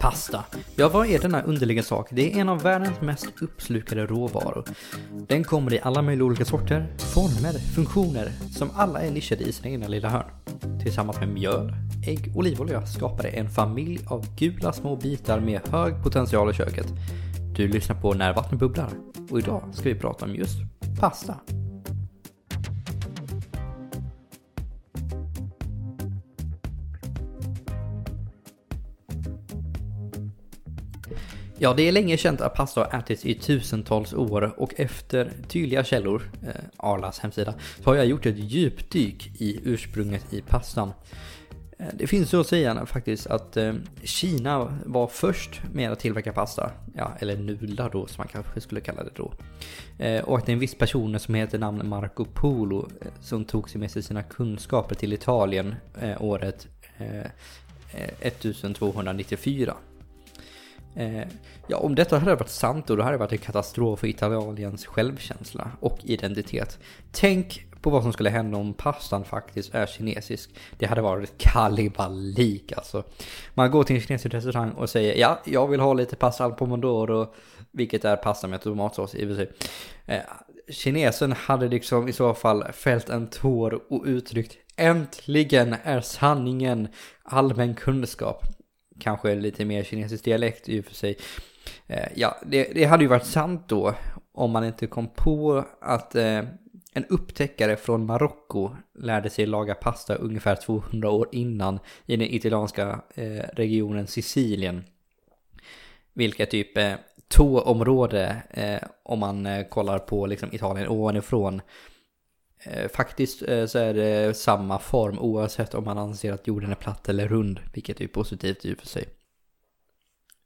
Pasta. Ja, vad är denna underliga sak? Det är en av världens mest uppslukade råvaror. Den kommer i alla möjliga olika sorter, former, funktioner, som alla är nischade i sina egna lilla hörn. Tillsammans med mjöl, ägg och olivolja skapar det en familj av gula små bitar med hög potential i köket. Du lyssnar på När vattnet bubblar och idag ska vi prata om just pasta. Ja, det är länge känt att pasta har ätits i tusentals år och efter tydliga källor, eh, Arlas hemsida, så har jag gjort ett djupdyk i ursprunget i pastan. Eh, det finns så att säga faktiskt att eh, Kina var först med att tillverka pasta, ja, eller nudlar då som man kanske skulle kalla det då. Eh, och att det är en viss person som heter namn Marco Polo eh, som tog sig med sig sina kunskaper till Italien eh, året eh, 1294. Eh, ja, om detta hade varit sant då, då hade det varit en katastrof för Italiens självkänsla och identitet. Tänk på vad som skulle hända om pastan faktiskt är kinesisk. Det hade varit kalibalik alltså. Man går till en kinesisk restaurang och säger ja, jag vill ha lite pasta al pomodoro, vilket är pasta med tomatsås i och för sig. Eh, kinesen hade liksom i så fall fällt en tår och uttryckt Äntligen är sanningen allmän kunskap kanske lite mer kinesisk dialekt i och för sig. Eh, ja, det, det, hade ju varit sant då om man inte kom på att eh, en upptäckare från Marocko lärde sig laga pasta ungefär 200 år innan i den italienska eh, regionen Sicilien. Vilket typ eh, tåområde eh, om man eh, kollar på liksom, Italien ovanifrån Eh, Eh, faktiskt eh, så är det samma form oavsett om man anser att jorden är platt eller rund, vilket är positivt i och för sig.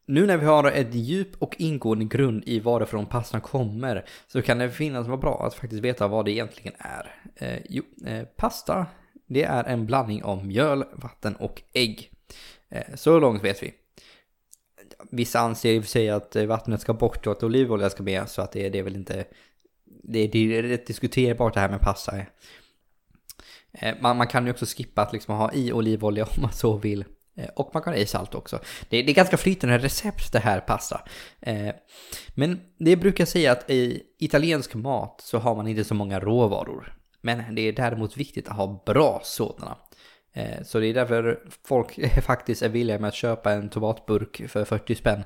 Nu när vi har ett djup och ingående grund i varifrån pastan kommer så kan det finnas vara bra att faktiskt veta vad det egentligen är. Eh, jo, eh, pasta, det är en blandning av mjöl, vatten och ägg. Eh, så långt vet vi. Vissa anser i och för sig att eh, vattnet ska bort och att olivolja ska med, så att det, det är väl inte det, det är rätt diskuterbart det här med pasta. Eh, man, man kan ju också skippa att liksom ha i olivolja om man så vill. Eh, och man kan ha i salt också. Det, det är ganska flytande recept det här pasta. Eh, men det brukar säga att i italiensk mat så har man inte så många råvaror. Men det är däremot viktigt att ha bra sådana. Eh, så det är därför folk faktiskt är villiga med att köpa en tomatburk för 40 spänn.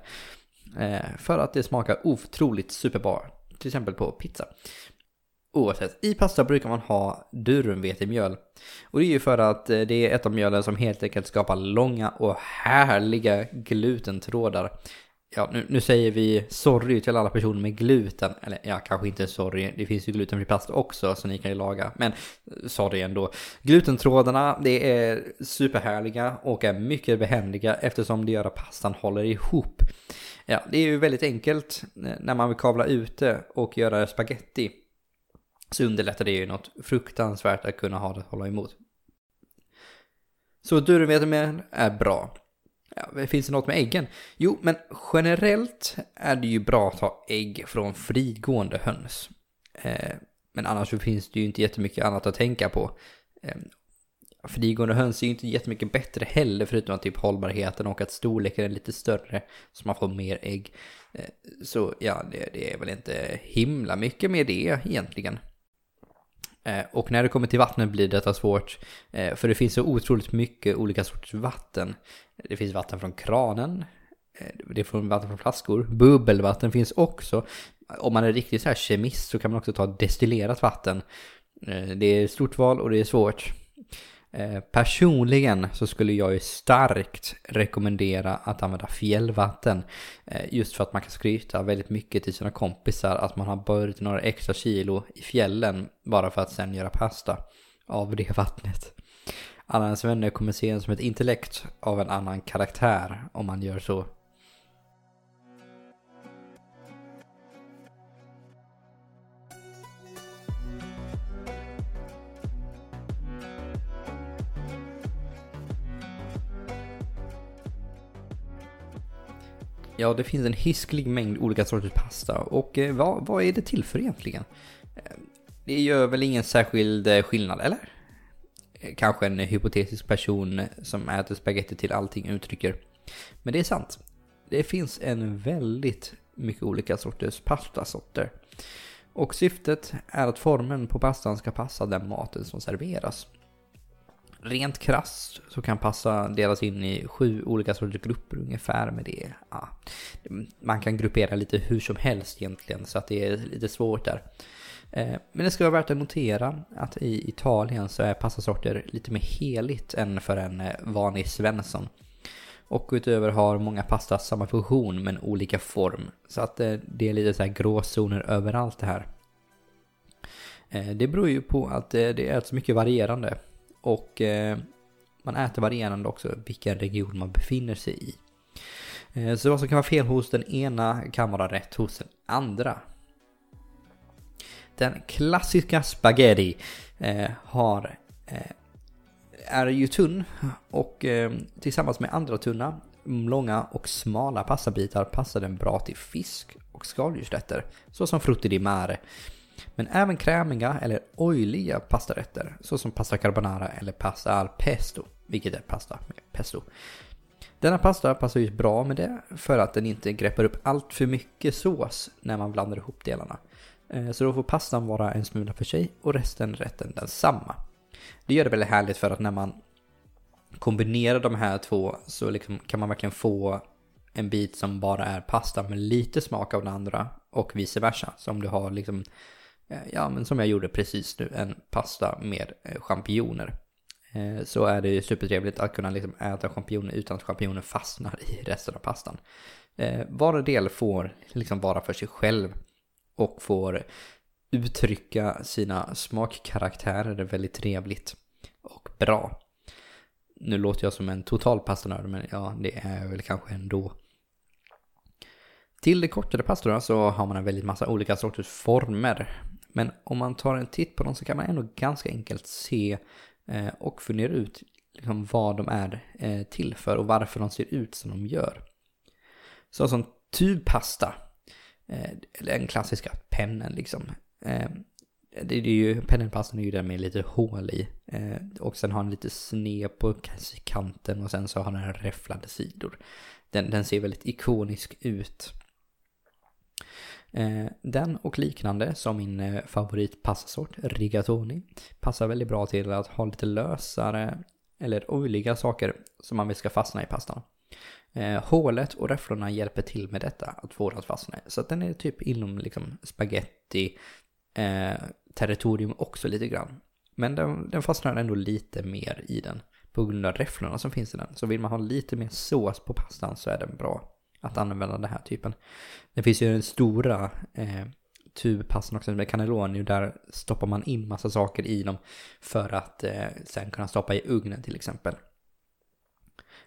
Eh, för att det smakar otroligt superbra till exempel på pizza. Oavsett, i pasta brukar man ha durumvetemjöl. Och det är ju för att eh, det är ett av mjölen som helt enkelt skapar långa och härliga glutentrådar. Ja, nu, nu säger vi sorry till alla personer med gluten. Eller ja, kanske inte sorry, det finns ju glutenfri pasta också så ni kan ju laga. Men eh, sorry ändå. Glutentrådarna, det är superhärliga och är mycket behändiga eftersom det gör att pastan håller ihop. Ja, det är ju väldigt enkelt eh, när man vill kavla ut det och göra spaghetti. Så underlättar det ju något fruktansvärt att kunna ha det att hålla emot. Så durumvetemjöl är bra. Ja, finns det något med äggen? Jo, men generellt är det ju bra att ha ägg från frigående höns. Eh, men annars så finns det ju inte jättemycket annat att tänka på. Eh, Frigående höns är ju inte jättemycket bättre heller förutom att typ hållbarheten och att storleken är lite större så man får mer ägg. Eh, så ja, det, det är väl inte himla mycket med det egentligen. Eh, och när det kommer till vattnet blir detta svårt, eh, för det finns så otroligt mycket olika sorters vatten. Det finns vatten från kranen, det är vatten från flaskor, bubbelvatten finns också. Om man är riktigt så här kemist så kan man också ta destillerat vatten. Det är ett stort val och det är svårt. Eh, personligen så skulle jag ju starkt rekommendera att använda fjällvatten. Eh, just för att man kan skryta väldigt mycket till sina kompisar att man har börjat några extra kilo i fjällen bara för att sen göra pasta av det vattnet. Alla ens vänner kommer se en som ett intellekt av en annan karaktär om man gör så. Ja, det finns en hisklig mängd olika sorters pasta och eh, vad, vad är det till för egentligen? Eh, det gör väl ingen särskild eh, skillnad, eller? Eh, kanske en hypotetisk person som äter spaghetti till allting uttrycker. Men det är sant. det finns en väldigt mycket olika sorters pastasorter. Och syftet är att formen på pastan ska passa den maten som serveras. Rent krasst så kan pasta delas in i sju olika sorters grupper ungefär med det. Ja, man kan gruppera lite hur som helst egentligen så att det är lite svårt där. Eh, men det ska vara värt att notera att i Italien så är pastasorter lite mer heligt än för en eh, vanlig Svensson. Och utöver har många pasta samma funktion men olika form. Så att eh, det är lite så här gråzoner överallt det här. Det beror ju på att det äts mycket varierande. Och eh, man äter varierande också vilken region man befinner sig i. Eh, så vad som kan vara fel hos den ena kan vara rätt hos den andra. Den klassiska spaghetti eh, har, eh, är ju tunn och eh, tillsammans med andra tunna, långa och smala pastabitar passar den bra till fisk och skaldjursrätter, såsom frutti di mare. Men även krämiga eller oiliga pastarätter, såsom pasta carbonara eller pasta al pesto, vilket är pasta med pesto. Denna pasta passar ju bra med det för att den inte greppar upp allt för mycket sås när man blandar ihop delarna. Eh, så då får pastan vara en smula för sig och resten rätten densamma. Det gör det väldigt härligt för att när man kombinerar de här två så liksom kan man verkligen få en bit som bara är pasta med lite smak av den andra och vice versa. Så om du har liksom, Eh, ja men som jag gjorde precis nu, en pasta med eh, champinjoner. Eh, så är det ju supertrevligt att kunna liksom äta champinjoner utan att champinjoner fastnar i resten av pastan. Var del får liksom vara för sig själv och får uttrycka sina smakkaraktärer väldigt trevligt och bra. Nu låter jag som en total pastanörd, men ja, det är jag väl kanske ändå. Till de kortare pastorna så har man en väldigt massa olika sorters former. Men om man tar en titt på dem så kan man ändå ganska enkelt se eh, och fundera ut liksom vad de är eh, till för och varför de ser ut som de gör. Så som tubpasta Eh, den klassiska pennen liksom. Eh, det är ju, pennenpastan är ju den med lite hål i. Eh, och sen har den lite sned på kanten och sen så har den räfflade sidor. Den, den ser väldigt ikonisk ut. Eh, den och liknande som min eh, favoritpassasort, rigatoni, passar väldigt bra till att ha lite lösare eller oiliga saker som man vill ska fastna i pastan. Eh, hålet och räfflorna hjälper till med detta, att få det att fastna. Så att den är typ inom liksom spaghetti eh, territorium också lite grann. Men den, den fastnar ändå lite mer i den på grund av räfflorna som finns i den. Så vill man ha lite mer sås på pastan så är den bra att använda den här typen. Det finns ju den stora eh, tubpastan också med cannelloni där stoppar man in massa saker i dem för att eh, sen kunna stoppa i ugnen till exempel.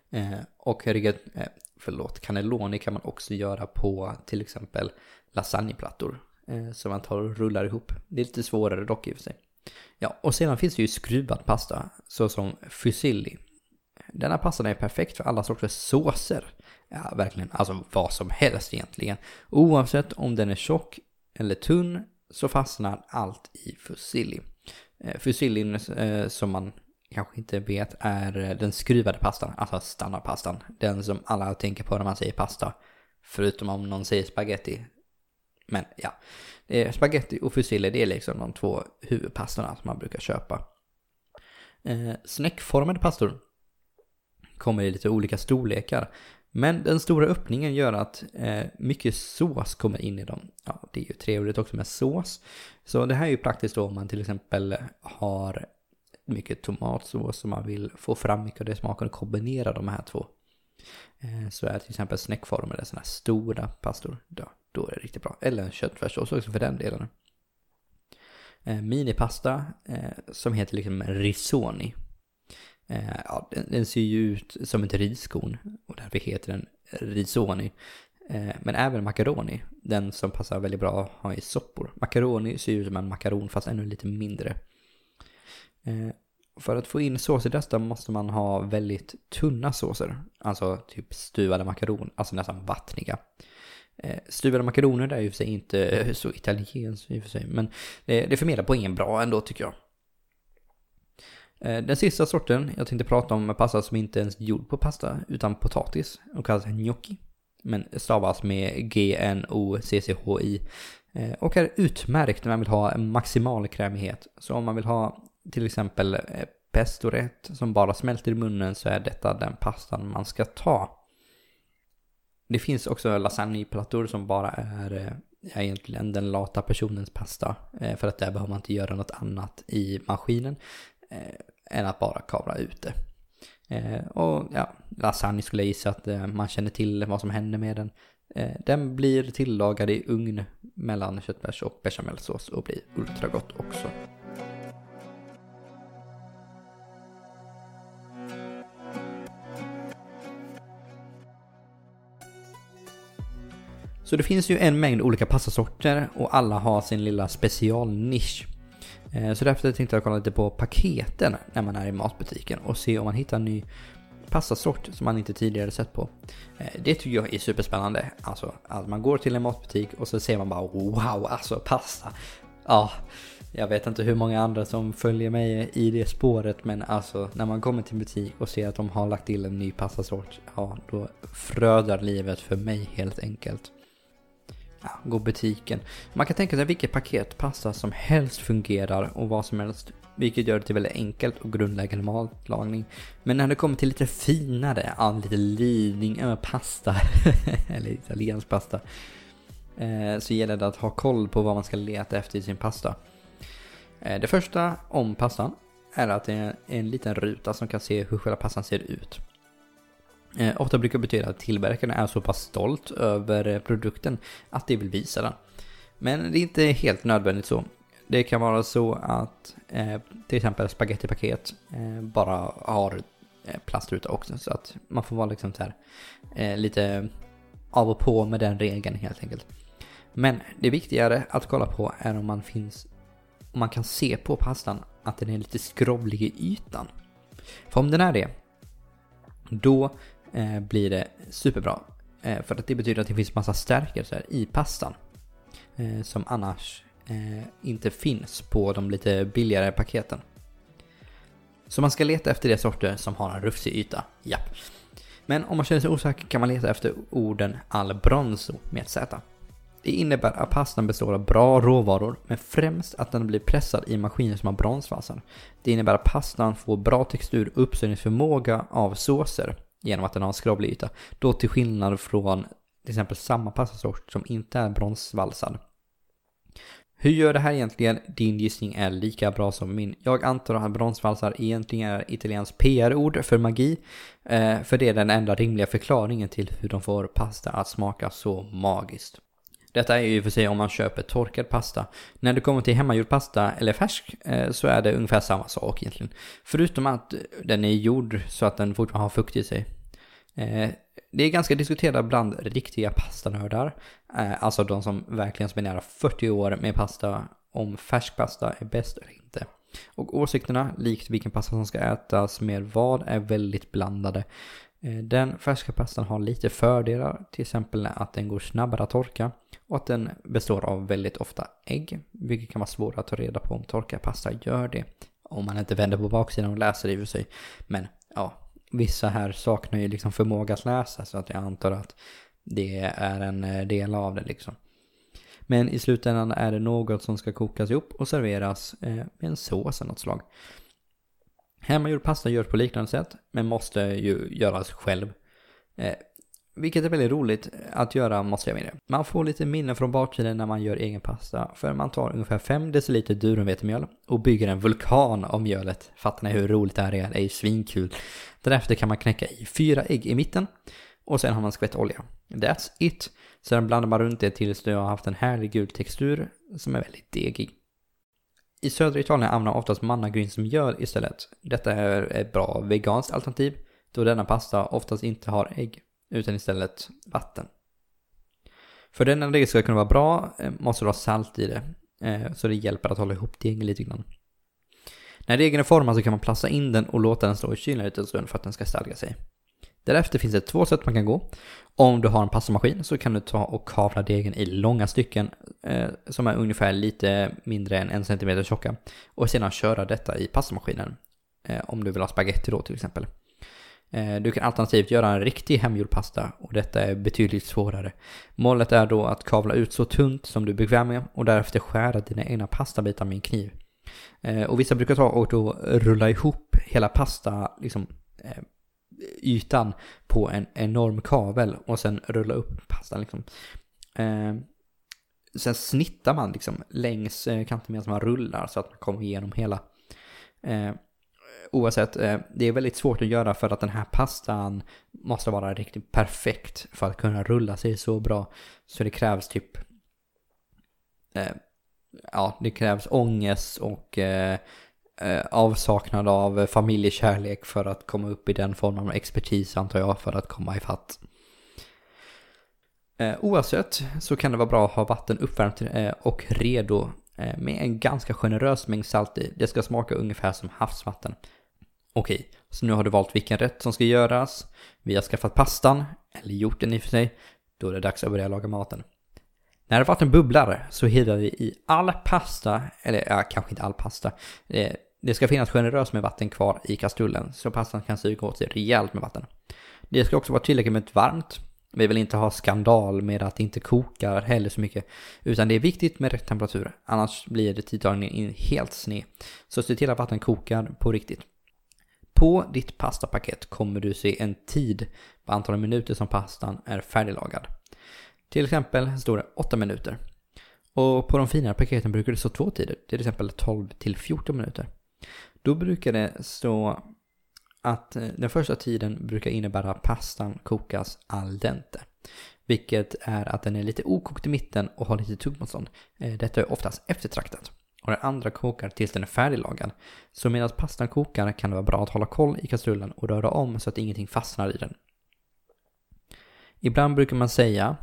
Eh, och rigat, eh, förlåt, cannelloni kan man också göra på till exempel lasagneplattor. Eh, som man tar och rullar ihop. Det är lite svårare dock i och för sig. Ja, och sedan finns det ju skruvad pasta, såsom fusilli. Denna pastan är perfekt för alla sorters såser. Ja, verkligen, alltså vad som helst egentligen. Oavsett om den är tjock eller tunn så fastnar allt i fusilli. Eh, fusilli eh, som man kanske inte vet är eh, den skruvade pastan, alltså standardpastan. Den som alla tänker på när man säger pasta. Förutom om någon säger spaghetti. Men ja, eh, spaghetti och fusilli det är liksom de två huvudpastorna som man brukar köpa. Eh, snäckformade pastor kommer i lite olika storlekar. Men den stora öppningen gör att eh, mycket sås kommer in i dem. Ja, det är ju trevligt också med sås. Så det här är ju praktiskt då om man till exempel har mycket tomatsås som man vill få fram mycket av det smaken och kombinera de här två. Eh, så är till exempel snäckformade sådana här stora pastor, då, då är det riktigt bra. Eller en köttfärssås också för den delen. Eh, minipasta eh, som heter liksom risoni. Eh, ja, den, den, ser ju ut som ett riskorn och därför heter den risoni. Eh, men även macaroni, den som passar väldigt bra att ha i soppor. Macaroni ser ut som en makaron fast ännu lite mindre. Eh, för att få in sås i detta måste man ha väldigt tunna såser. Alltså typ stuvade makaroner, alltså nästan vattniga. Eh, stuvade makaroner är ju för sig inte så italienskt i och för sig, men det, det förmedlar poängen bra ändå tycker jag. Eh, den sista sorten jag tänkte prata om är pasta som inte ens är gjord på pasta utan potatis och kallas gnocchi. men stavas med G-N-O-C-C-H-I eh, och är utmärkt när man vill ha en maximal krämighet. Så om man vill ha till exempel eh, pestorätt som bara smälter i munnen så är detta den pastan man ska ta. Det finns också lasagneplattor som bara är eh, egentligen den lata personens pasta. För att där behöver man inte göra något annat i maskinen Eh, än att bara kavla ut det. Eh, och ja, lasagne skulle jag gissa att eh, man känner till vad som händer med den. Den blir tillagad i ugn mellan köttfärs och bechamelsås och blir ultragott också. Så det finns ju en mängd olika pastasorter och alla har sin lilla specialnisch. Eh, så därför tänkte jag kolla lite på paketen när man är i matbutiken och se om man hittar en ny pastasort som man inte tidigare sett på. Eh, det tycker jag är superspännande. Alltså att man går till en matbutik och så ser man bara wow, alltså pasta. Ja, jag vet inte hur många andra som följer mig i det spåret men alltså när man kommer till en butik och ser att de har lagt till en ny pastasort, ja då frödar livet för mig helt enkelt ja, gå butiken. Man kan tänka sig vilket paket pasta som helst fungerar och vad som helst. Vilket gör det till väldigt enkelt och grundläggande matlagning. Men när det kommer till lite finare, ja, lite liding pasta, eller italiensk pasta. Eh, så gäller det att ha koll på vad man ska leta efter i sin pasta. Eh, det första om pastan är att det är en liten ruta som kan se hur själva pastan ser ut. Eh, ofta brukar det betyda att tillverkaren är så pass stolt över eh, produkten att de vill visa den. Men det är inte helt nödvändigt så. Det kan vara så att eh, till exempel spagettipaket eh, bara har eh, plastruta också. Så att man får vara liksom så här, eh, lite av och på med den regeln helt enkelt. Men det viktigare att kolla på är om man finns om man kan se på pastan att den är lite skrovlig i ytan. För om den är det, då eh, blir det superbra. Eh, för att det betyder att det finns massa stärkelser i pastan. Eh, som annars eh, inte finns på de lite billigare paketen. Så man ska leta efter de sorter som har en rufsig yta. Japp. Men om man känner sig osäker kan man leta efter orden albronzo med ett Z. Det innebär att pastan består av bra råvaror, men främst att den blir pressad i maskiner som har bronsvalsar. Det innebär att pastan får bra textur och uppsökningsförmåga av såser genom att den har en skrovlig yta. Då till skillnad från till exempel samma pastasort som inte är bronsvalsad. Hur gör det här egentligen? Din gissning är lika bra som min. Jag antar att bronsvalsar egentligen är italiensk PR-ord för magi. Eh, för det är den enda rimliga förklaringen till hur de får pasta att smaka så magiskt. Detta är ju för sig om man köper torkad pasta. När det kommer till hemmagjord pasta eller färsk eh, så är det ungefär samma sak egentligen. Förutom att den är gjord så att den fortfarande har fukt i sig. Eh, det är ganska diskuterat bland riktiga pastanördar. Eh, alltså de som verkligen spenderar 40 år med pasta om färsk pasta är bäst eller inte. Och åsikterna, likt vilken pasta som ska ätas med vad, är väldigt blandade. Eh, den färska pastan har lite fördelar, till exempel att den går snabbare att torka och att den består av väldigt ofta ägg, vilket kan vara svårt att ta reda på om torkad pasta gör det. Om man inte vänder på baksidan och läser det i och för sig. Men ja, vissa här saknar ju liksom förmåga att läsa så att jag antar att det är en eh, del av det liksom. Men i slutändan är det något som ska kokas ihop och serveras eh, med en sås av något slag. Hemmagjord pasta görs på liknande sätt, men måste ju göras själv. Eh, vilket är väldigt roligt att göra måste jag mena. Man får lite minne från baktiden när man gör egen pasta. För man tar ungefär 5 deciliter durumvetemjöl och bygger en vulkan av mjölet. Fattar ni hur roligt det här är? Det är ju svinkul. Därefter kan man knäcka i fyra ägg i mitten. Och sen har man skvätt olja. That's it. Sen blandar man runt det tills du har haft en härlig gul textur som är väldigt degig. I södra Italien använder man oftast mannagryn som mjöl istället. Detta är ett bra veganskt alternativ då denna pasta oftast inte har ägg utan istället vatten. För den degen ska kunna vara bra eh, måste du ha salt i det, eh, så det hjälper att hålla ihop degen lite grann. När degen är formad så kan man plassa in den och låta den stå i kylen lite stund för att den ska stadga sig. Därefter finns det två sätt man kan gå. Om du har en pastamaskin så kan du ta och kavla degen i långa stycken eh, som är ungefär lite mindre än en centimeter tjocka och sedan köra detta i pastamaskinen. Eh, om du vill ha spaghetti då till exempel. Eh, du kan alternativt göra en riktig hemgjord pasta och detta är betydligt svårare. Målet är då att kavla ut så tunt som du är bekväm med och därefter skära dina egna pastabitar med en kniv. Eh, och vissa brukar ta och då rulla ihop hela pasta, liksom, eh, ytan på en enorm kavel och sen rulla upp pastan liksom. Eh, sen snittar man liksom längs eh, kanten medan man rullar så att man kommer igenom hela eh, oavsett, eh, det är väldigt svårt att göra för att den här pastan måste vara riktigt perfekt för att kunna rulla sig så bra. Så det krävs typ, eh, ja, det krävs ångest och eh, Eh, avsaknad av familjekärlek för att komma upp i den formen av expertis antar jag för att komma ifatt. Eh, oavsett så kan det vara bra att ha vatten uppvärmt eh, och redo med en ganska generös mängd salt i. Det ska smaka ungefär som havsvatten. Okej, så nu har du valt vilken rätt som ska göras. Vi har skaffat pastan, eller gjort den i och för sig. Då är det dags att börja laga maten. När vattnet bubblar så häller vi i all pasta, eller ja, kanske inte all pasta. Det ska finnas generöst med vatten kvar i kastrullen så pastan kan suga åt sig rejält med vatten. Det ska också vara tillräckligt med varmt. Vi vill inte ha skandal med att det inte kokar heller så mycket. Utan det är viktigt med rätt temperatur, annars blir det tidtagningen helt sned. Så se till att vattnet kokar på riktigt. På ditt pastapaket kommer du se en tid på antalet minuter som pastan är färdiglagad. Till exempel står det 8 minuter. Och på de finare paketen brukar det stå två tider, till exempel 12 till 14 minuter. Då brukar det stå att eh, den första tiden brukar innebära att pastan kokas al dente. Vilket är att den är lite okokt i mitten och har lite tuggmotstånd. Eh, detta är oftast eftertraktat och den andra kokar tills den är färdiglagad. Så medan pastan kokar kan det vara bra att hålla koll i kastrullen och röra om så att ingenting fastnar i den. Ibland brukar man säga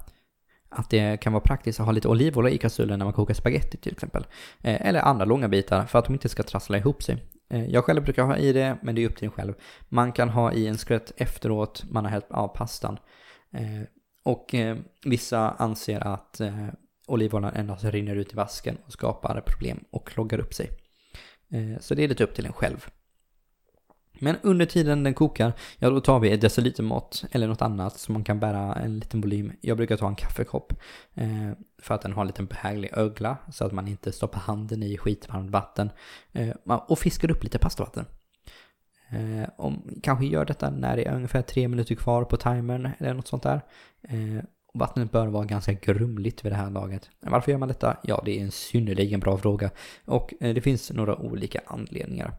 att det kan vara praktiskt att ha lite olivolja i kastrullen när man kokar spaghetti till exempel. Eh, eller andra långa bitar för att de inte ska trassla ihop sig. Eh, jag själv brukar ha i det, men det är upp till en själv. Man kan ha i en skvätt efteråt man har hällt av pastan. Eh, och vissa anser att olivoljan endast rinner ut i vasken och skapar problem och kloggar upp sig. Så det är lite upp till en själv. Men under tiden den kokar, ja då tar vi ett decilitermått eller något annat som man kan bära en liten volym. Jag brukar ta en kaffekopp eh, för att den har en liten behaglig ögla så att man inte stoppar handen i skitvarmt vatten. Eh, och fiskar upp lite pastavatten. Eh, om, kanske gör detta när det är ungefär tre minuter kvar på timern eller något sånt där. Eh, vattnet bör vara ganska grumligt vid det här laget. Varför gör man detta? Ja, det är en synnerligen bra fråga och eh, det finns några olika anledningar.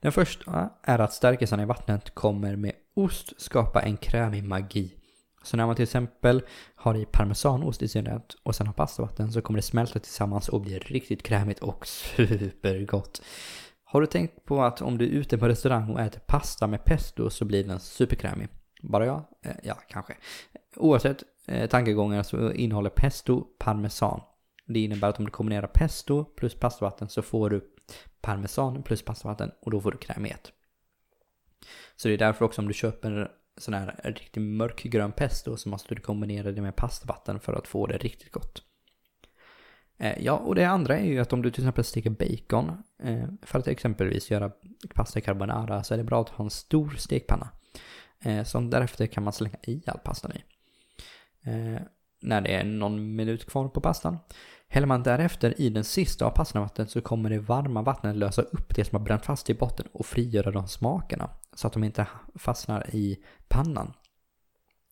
Den första är att stärkelsen i vattnet kommer med ost skapa en krämig magi. Så när man till exempel har i parmesanost i sin rätt och sen har pastavatten så kommer det smälta tillsammans och bli riktigt krämigt och supergott. Har du tänkt på att om du är ute på restaurang och äter pasta med pesto så blir den superkrämig? Bara jag? Eh, ja, kanske. Oavsett, eh, tankegångar så innehåller pesto parmesan. Det innebär att om du kombinerar pesto plus pastavatten så får du parmesan plus pastavatten och då får du krämighet. Så det är därför också om du köper sån här riktigt mörkgrön pesto så måste du kombinera det med pastavatten för att få det riktigt gott. Eh, ja, och det andra är ju att om du till exempel steker bacon eh, för att exempelvis göra pasta carbonara så är det bra att ha en stor stekpanna. Eh, som därefter kan man slänga i all pastan i. Eh, när det är någon minut kvar på pastan. Häller man därefter i den sista av pastavattnet så kommer det varma vattnet lösa upp det som har bränt fast i botten och frigöra de smakerna så att de inte fastnar i pannan.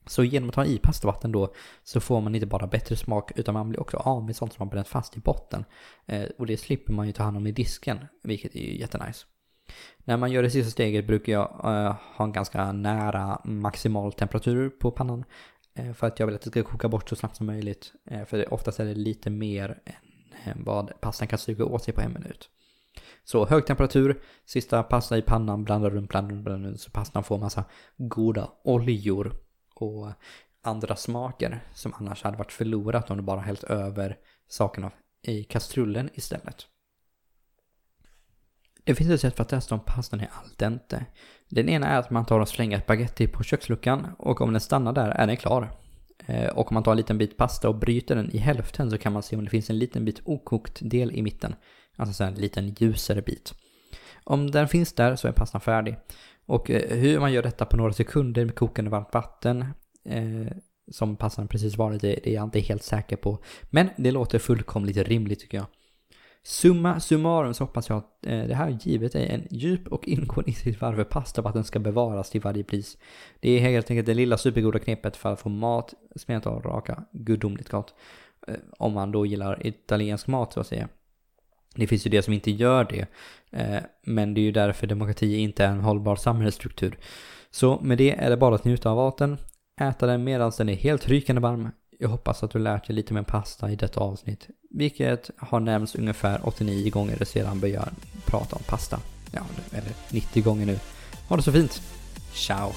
Så genom att ha i pastavatten då så får man inte bara bättre smak utan man blir också av med sånt som har bränt fast i botten. Eh, och det slipper man ju ta hand om i disken, vilket är ju jättenice. När man gör det sista steget brukar jag eh, ha en ganska nära maximal temperatur på pannan. Eh, för att jag vill att det ska koka bort så snabbt som möjligt. Eh, för oftast är det lite mer än vad pastan kan suga åt sig på en minut. Så hög temperatur, sista pasta i pannan, blanda runt, blanda runt, blanda runt så pastan får massa goda oljor och andra smaker som annars hade varit förlorat om du bara hällt över sakerna i kastrullen istället. Det finns ett sätt för att testa om pastan är al dente. Den ena är att man tar och slänger spaghetti på köksluckan och om den stannar där är den klar. Eh, och om man tar en liten bit pasta och bryter den i hälften så kan man se om det finns en liten bit okokt del i mitten. Alltså en liten ljusare bit. Om den finns där så är pastan färdig. Och eh, hur man gör detta på några sekunder med kokande varmt vatten eh, som pastan precis varit i, det är jag inte helt säker på. Men det låter fullkomligt rimligt tycker jag. Summa summarum så hoppas jag att eh, det här givet dig en djup och ingående insikt varför pastavatten ska bevaras till varje pris. Det är helt enkelt det lilla supergoda knepet för att få mat smet och raka gudomligt gott. Eh, om man då gillar italiensk mat så att säga. Det finns ju det som inte gör det. Eh, men det är ju därför demokrati inte är en hållbar samhällsstruktur. Så med det är det bara att njuta av maten, äta den medan den är helt rykande varm. Jag hoppas att du lärt dig lite mer pasta i detta avsnitt, vilket har nämnts ungefär 89 gånger sedan började prata om pasta. Ja, eller 90 gånger nu. Ha det så fint. Ciao!